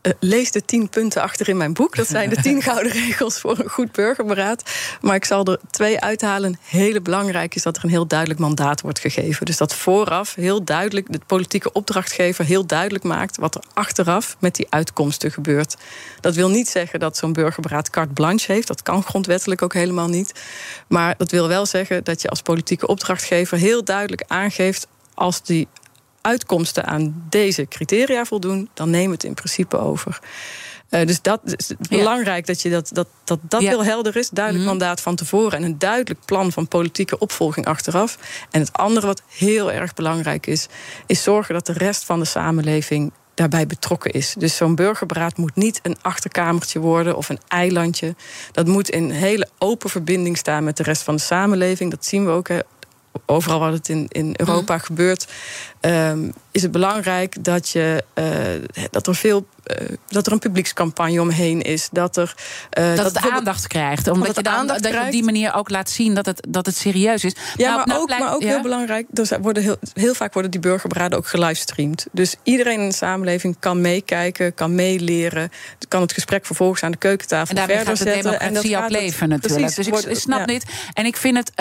Uh, lees de tien punten achter in mijn boek. Dat zijn de tien [laughs] gouden regels voor een goed burgerberaad. Maar ik zal er twee uithalen. Hele belangrijk is dat er een heel duidelijk mandaat wordt gegeven. Dus dat vooraf heel duidelijk de politieke opdrachtgever heel duidelijk maakt wat er achteraf met die uitkomsten gebeurt. Dat wil niet zeggen dat zo'n burgerberaad carte blanche heeft. Dat kan grondwettelijk ook helemaal niet. Maar dat wil wel zeggen dat je als politieke opdrachtgever heel duidelijk aangeeft als die uitkomsten aan deze criteria voldoen, dan neem het in principe over. Uh, dus dat is ja. belangrijk dat je dat, dat, dat, dat ja. heel helder is. Duidelijk mm. mandaat van tevoren en een duidelijk plan van politieke opvolging achteraf. En het andere wat heel erg belangrijk is, is zorgen dat de rest van de samenleving daarbij betrokken is. Dus zo'n burgerberaad moet niet een achterkamertje worden of een eilandje. Dat moet in hele open verbinding staan met de rest van de samenleving. Dat zien we ook overal waar het in, in Europa mm. gebeurt, um, is het belangrijk dat, je, uh, dat er veel. Uh, dat er een publiekscampagne omheen is. Dat, er, uh, dat, dat het aandacht krijgt. Omdat dat je, dan, dat je op die manier ook laat zien dat het, dat het serieus is. Ja, nou, maar, nou, ook, maar ook ja? heel belangrijk. Er worden heel, heel vaak worden die burgerberaden ook gelivestreamd. Dus iedereen in de samenleving kan meekijken, kan meeleren. Kan het gesprek vervolgens aan de keukentafel en verder gaat de zetten. democratie ook leven natuurlijk. Precies, dus ik, snap ja. dit. En ik vind het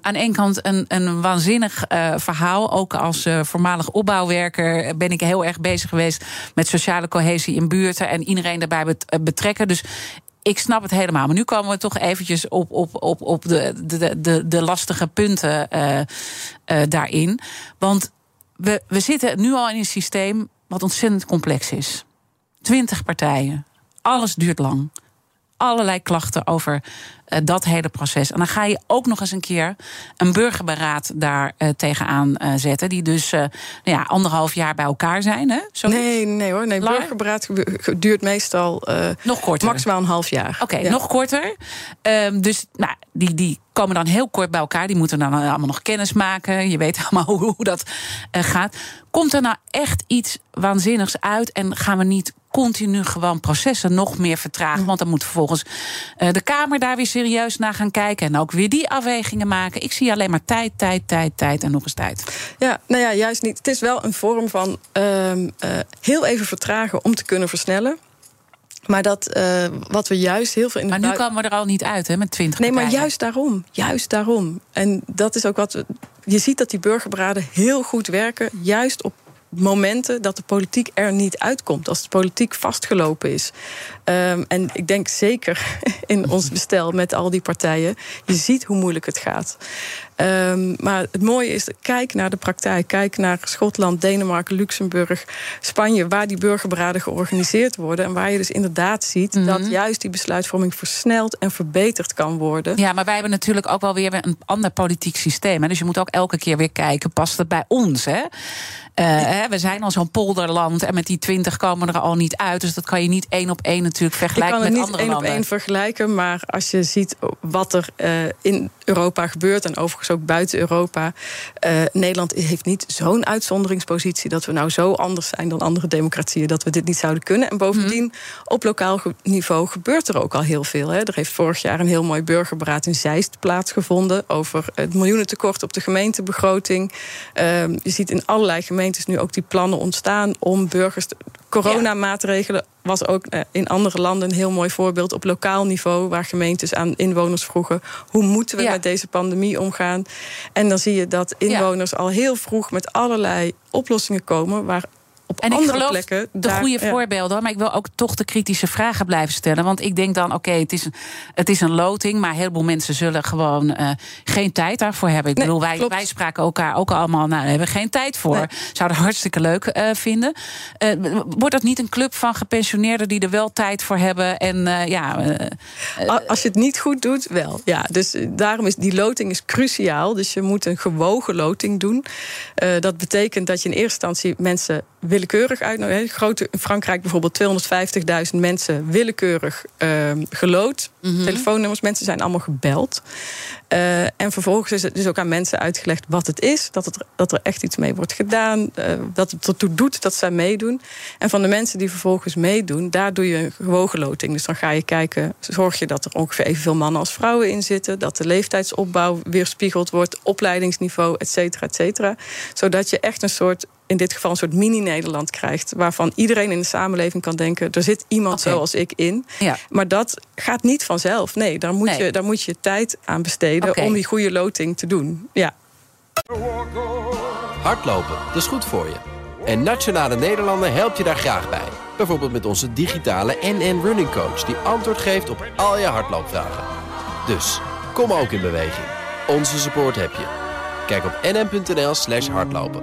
aan één kant een, een waanzinnig verhaal. Ook als voormalig opbouwwerker ben ik heel erg bezig geweest met sociale cohesie in buurten en iedereen daarbij betrekken. Dus ik snap het helemaal. Maar nu komen we toch eventjes op, op, op, op de, de, de, de lastige punten uh, uh, daarin. Want we, we zitten nu al in een systeem wat ontzettend complex is. Twintig partijen. Alles duurt lang. Allerlei klachten over uh, dat hele proces. En dan ga je ook nog eens een keer een burgerberaad daar uh, tegenaan uh, zetten. Die dus nou ja, anderhalf jaar bij elkaar zijn. Hè? Nee, nee hoor. Nee, burgerberaad duurt meestal nog korter. maximaal een half jaar. Oké, okay, ja. nog korter. Um, dus nou, die, die komen dan heel kort bij elkaar. Die moeten dan allemaal nog kennis maken. Je weet [laughs] allemaal hoe, hoe dat gaat. Komt er nou echt iets waanzinnigs uit? En gaan we niet continu gewoon processen nog meer vertragen? Want dan moet vervolgens de Kamer daar weer serieus naar gaan kijken. En ook weer die afwegingen maken. Ik zie alleen maar tijd, tijd, tijd, tijd en nog eens tijd. Ja, nou ja, juist niet. Het is wel een vorm van um, uh, heel even vertragen om te kunnen versnellen. Maar dat, uh, wat we juist heel veel in Maar nu komen we er al niet uit, hè, met 20 Nee, maar juist daarom. Juist daarom. En dat is ook wat. We, je ziet dat die burgerberaden heel goed werken, juist op momenten dat de politiek er niet uitkomt. Als de politiek vastgelopen is. Um, en ik denk zeker [laughs] in ons bestel met al die partijen. Je ziet hoe moeilijk het gaat. Um, maar het mooie is, kijk naar de praktijk. Kijk naar Schotland, Denemarken, Luxemburg, Spanje... waar die burgerberaden georganiseerd worden. En waar je dus inderdaad ziet mm -hmm. dat juist die besluitvorming versneld en verbeterd kan worden. Ja, maar wij hebben natuurlijk ook wel weer een ander politiek systeem. Hè? Dus je moet ook elke keer weer kijken, past het bij ons? Hè? Uh, we zijn al zo'n polderland en met die 20 komen er al niet uit. Dus dat kan je niet één op één natuurlijk vergelijken met andere landen. Ik kan het niet één op één vergelijken, maar als je ziet wat er uh, in Europa gebeurt... en overigens ook buiten Europa... Uh, Nederland heeft niet zo'n uitzonderingspositie... dat we nou zo anders zijn dan andere democratieën... dat we dit niet zouden kunnen. En bovendien, mm. op lokaal niveau gebeurt er ook al heel veel. Hè. Er heeft vorig jaar een heel mooi burgerberaad in Zeist plaatsgevonden... over het miljoenentekort op de gemeentebegroting. je ziet in allerlei gemeentes nu ook die plannen ontstaan om burgers. Coronamaatregelen was ook eh, in andere landen een heel mooi voorbeeld op lokaal niveau, waar gemeentes aan inwoners vroegen: hoe moeten we ja. met deze pandemie omgaan? En dan zie je dat inwoners ja. al heel vroeg met allerlei oplossingen komen, waar op en andere ik geloof plekken. De daar, goede ja. voorbeelden, maar ik wil ook toch de kritische vragen blijven stellen. Want ik denk dan, oké, okay, het, is, het is een loting, maar een heleboel mensen zullen gewoon uh, geen tijd daarvoor hebben. Ik nee, bedoel, wij, wij spraken elkaar ook allemaal, nou, daar hebben we geen tijd voor. Nee. Zouden hartstikke leuk uh, vinden. Uh, wordt dat niet een club van gepensioneerden die er wel tijd voor hebben? En ja. Als je het niet goed doet, wel. Ja, dus daarom is die loting is cruciaal. Dus je moet een gewogen loting doen. dat betekent dat je in eerste instantie mensen willekeurig uitnodigen. Grote, in Frankrijk bijvoorbeeld 250.000 mensen willekeurig uh, gelood. Mm -hmm. Telefoonnummers, mensen zijn allemaal gebeld. Uh, en vervolgens is het dus ook aan mensen uitgelegd wat het is. Dat, het, dat er echt iets mee wordt gedaan. Uh, dat het ertoe doet dat zij meedoen. En van de mensen die vervolgens meedoen, daar doe je een gewogen loting. Dus dan ga je kijken, zorg je dat er ongeveer evenveel mannen als vrouwen in zitten. Dat de leeftijdsopbouw weerspiegeld wordt, opleidingsniveau, et cetera, et cetera. Zodat je echt een soort in dit geval een soort mini-Nederland krijgt. Waarvan iedereen in de samenleving kan denken: er zit iemand okay. zoals ik in. Ja. Maar dat gaat niet vanzelf. Nee, daar moet, Nee. Je, daar moet je tijd aan besteden om die goede loting te doen. Ja. Hardlopen, dat is goed voor je. En Nationale Nederlanden helpt je daar graag bij. Bijvoorbeeld met onze digitale NN Running Coach... die antwoord geeft op al je hardloopvragen. Dus, kom ook in beweging. Onze support heb je. Kijk op nn.nl slash hardlopen.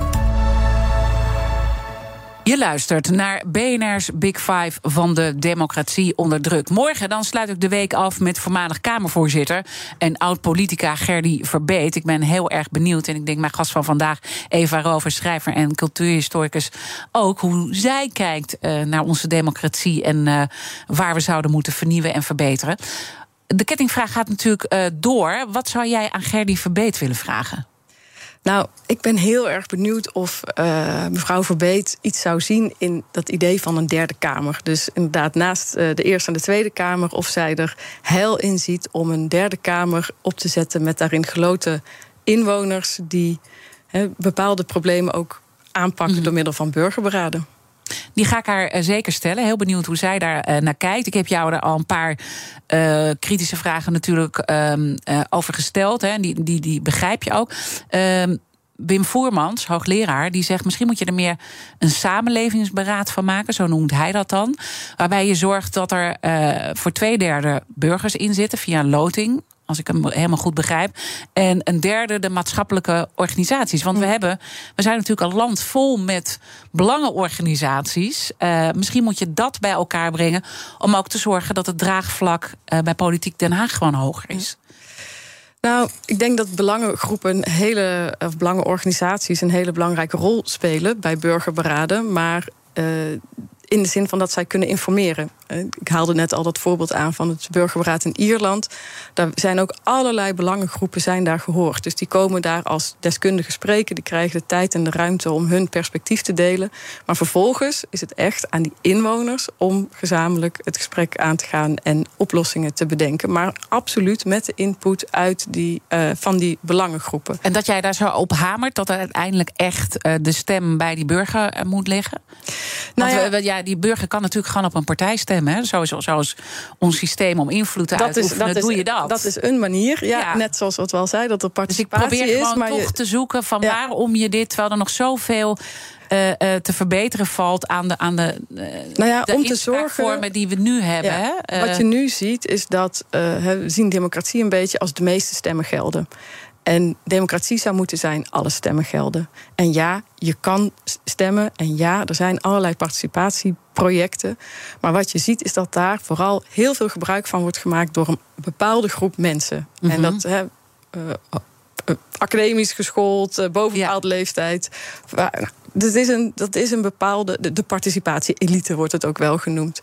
Je luistert naar BNR's Big Five van de democratie onder druk. Morgen dan sluit ik de week af met voormalig Kamervoorzitter... en oud-politica Gerdy Verbeet. Ik ben heel erg benieuwd en ik denk mijn gast van vandaag... Eva Rover, schrijver en cultuurhistoricus... ook hoe zij kijkt uh, naar onze democratie... en uh, waar we zouden moeten vernieuwen en verbeteren. De kettingvraag gaat natuurlijk uh, door. Wat zou jij aan Gerdy Verbeet willen vragen? Nou, ik ben heel erg benieuwd of uh, mevrouw Verbeet iets zou zien in dat idee van een derde kamer. Dus inderdaad, naast uh, de Eerste en de Tweede Kamer, of zij er heil in ziet om een derde kamer op te zetten met daarin geloten inwoners die he, bepaalde problemen ook aanpakken mm. door middel van burgerberaden. Die ga ik haar uh, zeker stellen. Heel benieuwd hoe zij daar uh, naar kijkt. Ik heb jou er al een paar uh, kritische vragen natuurlijk um, over gesteld. Hè. Die, die, die begrijp je ook. Um, Wim Voermans, hoogleraar, die zegt... misschien moet je er meer een samenlevingsberaad van maken. Zo noemt hij dat dan. Waarbij je zorgt dat er voor twee derde burgers in zitten... via een loting als ik hem helemaal goed begrijp. En een derde de maatschappelijke organisaties. Want we hebben, we zijn natuurlijk een land vol met belangenorganisaties. Uh, misschien moet je dat bij elkaar brengen. Om ook te zorgen dat het draagvlak uh, bij Politiek Den Haag gewoon hoger is. Nou, ik denk dat belangengroepen, hele, of belangenorganisaties, een hele belangrijke rol spelen bij burgerberaden. Maar uh, in de zin van dat zij kunnen informeren. Eh, ik haalde net al dat voorbeeld aan van het burgerberaad in Ierland. Daar zijn ook allerlei belangengroepen zijn daar gehoord. Dus die komen daar als deskundigen spreken. Die krijgen de tijd en de ruimte om hun perspectief te delen. Maar vervolgens is het echt aan die inwoners om gezamenlijk het gesprek aan te gaan en oplossingen te bedenken. Maar absoluut met de input uit die, uh, van die belangengroepen. En dat jij daar zo op hamert dat er uiteindelijk echt uh, de stem bij die burger uh, moet liggen? Nou ja, we, ja, die burger kan natuurlijk gewoon op een partij stemmen. Hè? Zoals, zoals ons systeem om invloed te dat uitoefenen, is, dat doe is, je dat. Dat is een manier, ja, ja. net zoals wat we al zeiden, dat er participatie dus ik probeer is. gewoon toch je, te zoeken van ja. waarom je dit, terwijl er nog zoveel uh, uh, te verbeteren valt aan de, aan de, uh, nou ja, de om te zorgen die we nu hebben. Ja, hè? wat je nu ziet is dat we zien democratie een beetje als de meeste stemmen gelden. En democratie zou moeten zijn, alle stemmen gelden. En ja, je kan stemmen. En ja, er zijn allerlei participatieprojecten. Maar wat je ziet is dat daar vooral heel veel gebruik van wordt gemaakt door een bepaalde groep mensen. Mm -hmm. En dat hè, uh, uh, academisch geschoold, uh, boven een bepaalde ja. leeftijd. Maar, dat, is een, dat is een bepaalde. De, de participatie-elite wordt het ook wel genoemd.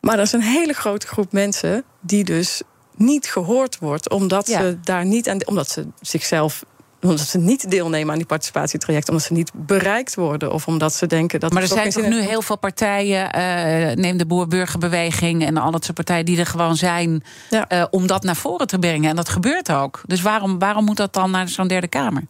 Maar er is een hele grote groep mensen die dus niet gehoord wordt, omdat ja. ze daar niet aan, omdat ze zichzelf omdat ze niet deelnemen aan die participatietraject, omdat ze niet bereikt worden of omdat ze denken dat. Maar er zijn toch nu heeft. heel veel partijen, uh, neem de boer-burgerbeweging en al dat soort partijen die er gewoon zijn, ja. uh, om dat naar voren te brengen. En dat gebeurt ook. Dus waarom, waarom moet dat dan naar zo'n derde kamer?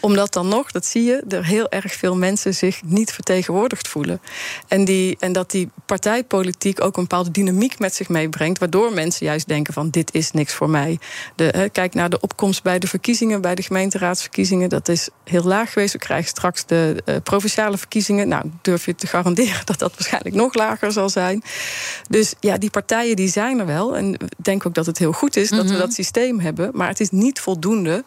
Omdat dan nog, dat zie je, er heel erg veel mensen zich niet vertegenwoordigd voelen. En, die, en dat die partijpolitiek ook een bepaalde dynamiek met zich meebrengt, waardoor mensen juist denken van dit is niks voor mij. De, he, kijk naar de opkomst bij de verkiezingen, bij de gemeenteraadsverkiezingen. Dat is heel laag geweest. We krijgen straks de uh, provinciale verkiezingen. Nou, durf je te garanderen [laughs] dat dat waarschijnlijk nog lager zal zijn. Dus ja, die partijen die zijn er wel. En ik denk ook dat het heel goed is dat we dat systeem hebben. Maar het is niet voldoende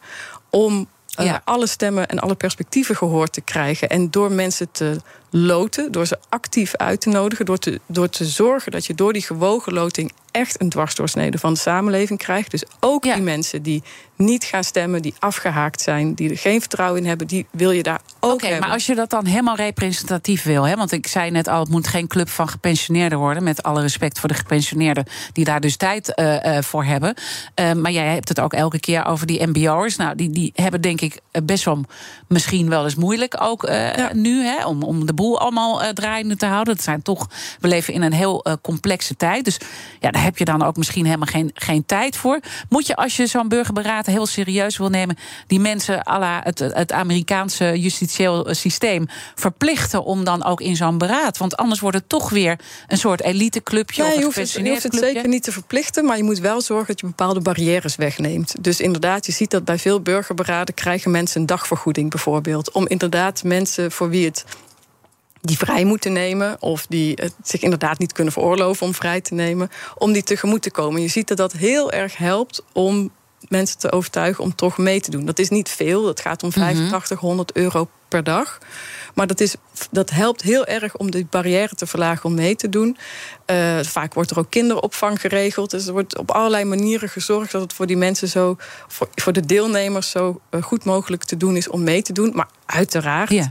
om ja. alle stemmen en alle perspectieven gehoord te krijgen. En door mensen te loten, door ze actief uit te nodigen, door te, door te zorgen dat je door die gewogen loting echt een dwarsdoorsnede van de samenleving krijgt. Dus ook ja. die mensen die niet gaan stemmen, die afgehaakt zijn, die er geen vertrouwen in hebben, die wil je daar ook okay, hebben. Maar als je dat dan helemaal representatief wil, hè, want ik zei net al, het moet geen club van gepensioneerden worden, met alle respect voor de gepensioneerden die daar dus tijd uh, uh, voor hebben. Uh, maar jij hebt het ook elke keer over die MBO'ers. Nou, die, die hebben denk ik best wel misschien wel eens moeilijk ook ja. nu, hè, om, om de boel allemaal uh, draaiende te houden. Dat zijn toch, we leven in een heel uh, complexe tijd. Dus ja, daar heb je dan ook misschien helemaal geen, geen tijd voor. Moet je, als je zo'n burgerberaad heel serieus wil nemen, die mensen à la het, het Amerikaanse justitieel systeem verplichten om dan ook in zo'n beraad? Want anders wordt het toch weer een soort eliteclubje. Of je, hoeft het, je hoeft het zeker niet te verplichten, maar je moet wel zorgen dat je bepaalde barrières wegneemt. Dus inderdaad, je ziet dat bij veel burgerberaden krijgen mensen een dagvergoeding bijvoorbeeld. Om inderdaad mensen voor wie het die vrij moeten nemen, of die het zich inderdaad niet kunnen veroorloven om vrij te nemen, om die tegemoet te komen. Je ziet dat dat heel erg helpt om mensen te overtuigen om toch mee te doen. Dat is niet veel, dat gaat om 85, 100 euro per dag. Maar dat, is, dat helpt heel erg om de barrière te verlagen om mee te doen. Uh, vaak wordt er ook kinderopvang geregeld. Dus er wordt op allerlei manieren gezorgd dat het voor die mensen zo, voor, voor de deelnemers zo uh, goed mogelijk te doen is om mee te doen. Maar uiteraard.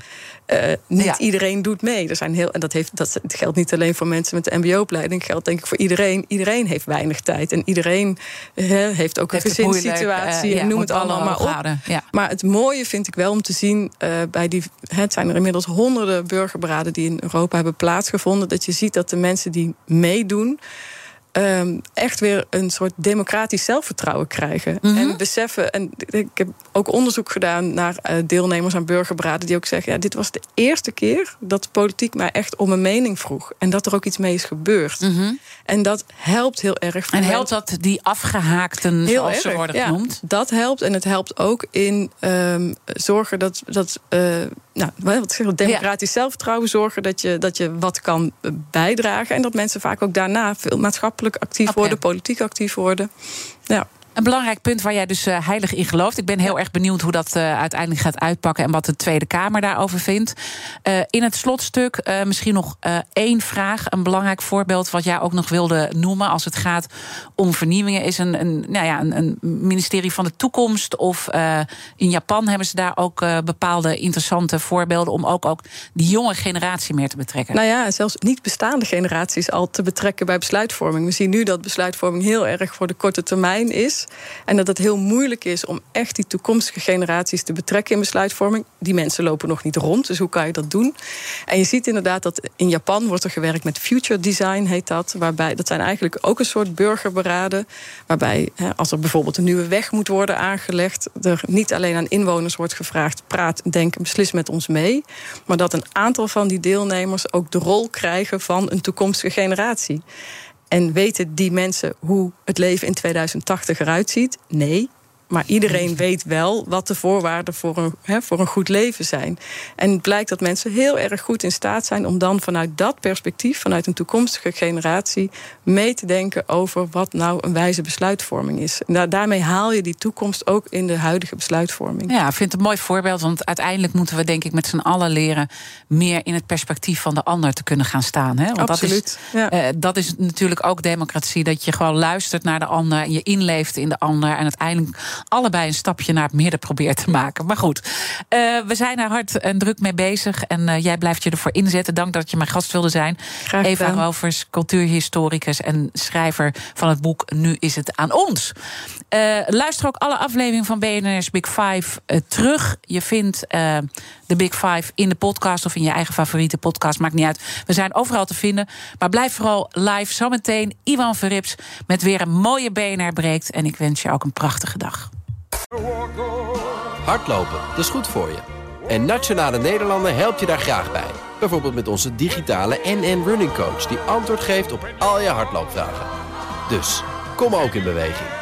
Uh, niet ja. iedereen doet mee. Er zijn heel, en dat, heeft, dat geldt niet alleen voor mensen met de MBO-opleiding. geldt denk ik voor iedereen. Iedereen heeft weinig tijd. En iedereen he, heeft ook heeft een gezinssituatie. Uh, ja, noem het allemaal maar op. Ja. Maar het mooie vind ik wel om te zien uh, bij die. Het zijn er inmiddels honderden burgerberaden die in Europa hebben plaatsgevonden. Dat je ziet dat de mensen die meedoen. Um, echt weer een soort democratisch zelfvertrouwen krijgen. Mm -hmm. En beseffen. En ik heb ook onderzoek gedaan naar uh, deelnemers aan burgerberaden. die ook zeggen: ja, dit was de eerste keer dat de politiek mij echt om een mening vroeg. En dat er ook iets mee is gebeurd. Mm -hmm. En dat helpt heel erg. En helpt dat die afgehaakten, heel zoals erg, ze worden genoemd? Ja, dat helpt. En het helpt ook in um, zorgen dat. dat uh, nou, wat zeg democratisch ja. zelfvertrouwen zorgen dat je, dat je wat kan bijdragen. En dat mensen vaak ook daarna veel maatschappelijk actief okay. worden, politiek actief worden. Ja. Een belangrijk punt waar jij dus uh, heilig in gelooft. Ik ben heel erg benieuwd hoe dat uh, uiteindelijk gaat uitpakken en wat de Tweede Kamer daarover vindt. Uh, in het slotstuk misschien nog één vraag. Een belangrijk voorbeeld wat jij ook nog wilde noemen als het gaat om vernieuwingen, is een, een, nou ja, een, een ministerie van de toekomst. Of in Japan hebben ze daar ook bepaalde interessante voorbeelden om ook, ook die jonge generatie meer te betrekken. Nou ja, zelfs niet bestaande generaties al te betrekken bij besluitvorming. We zien nu dat besluitvorming heel erg voor de korte termijn is. En dat het heel moeilijk is om echt die toekomstige generaties te betrekken in besluitvorming. Die mensen lopen nog niet rond, dus hoe kan je dat doen? En je ziet inderdaad dat in Japan wordt er gewerkt met future design, heet dat. Waarbij, dat zijn eigenlijk ook een soort burgerberaden. Waarbij als er bijvoorbeeld een nieuwe weg moet worden aangelegd, er niet alleen aan inwoners wordt gevraagd: praat, denk en beslis met ons mee. Maar dat een aantal van die deelnemers ook de rol krijgen van een toekomstige generatie. En weten die mensen hoe het leven in 2080 eruit ziet? Nee. Maar iedereen weet wel wat de voorwaarden voor een, hè, voor een goed leven zijn. En het blijkt dat mensen heel erg goed in staat zijn om dan vanuit dat perspectief, vanuit een toekomstige generatie, mee te denken over wat nou een wijze besluitvorming is. En daarmee haal je die toekomst ook in de huidige besluitvorming. Ja, ik vind het een mooi voorbeeld, want uiteindelijk moeten we, denk ik, met z'n allen leren meer in het perspectief van de ander te kunnen gaan staan. Hè? Want Absoluut. Dat is, ja. uh, dat is natuurlijk ook democratie, dat je gewoon luistert naar de ander en je inleeft in de ander en uiteindelijk allebei een stapje naar het midden probeert te maken. Maar goed, uh, we zijn er hard en druk mee bezig. En uh, jij blijft je ervoor inzetten. Dank dat je mijn gast wilde zijn. Graag Eva Rovers, cultuurhistoricus en schrijver van het boek Nu is het aan ons. Uh, luister ook alle afleveringen van BNR's Big Five terug. Je vindt de Big Five in de podcast of in je eigen favoriete podcast. Maakt niet uit. We zijn overal te vinden. Maar blijf vooral live. Zometeen Ivan Verrips met weer een mooie BNR breekt. En ik wens je ook een prachtige dag. Hardlopen, dat is goed voor je. En Nationale Nederlanden helpt je daar graag bij. Bijvoorbeeld met onze digitale NN Running Coach... die antwoord geeft op al je hardloopvragen. Dus, kom ook in beweging.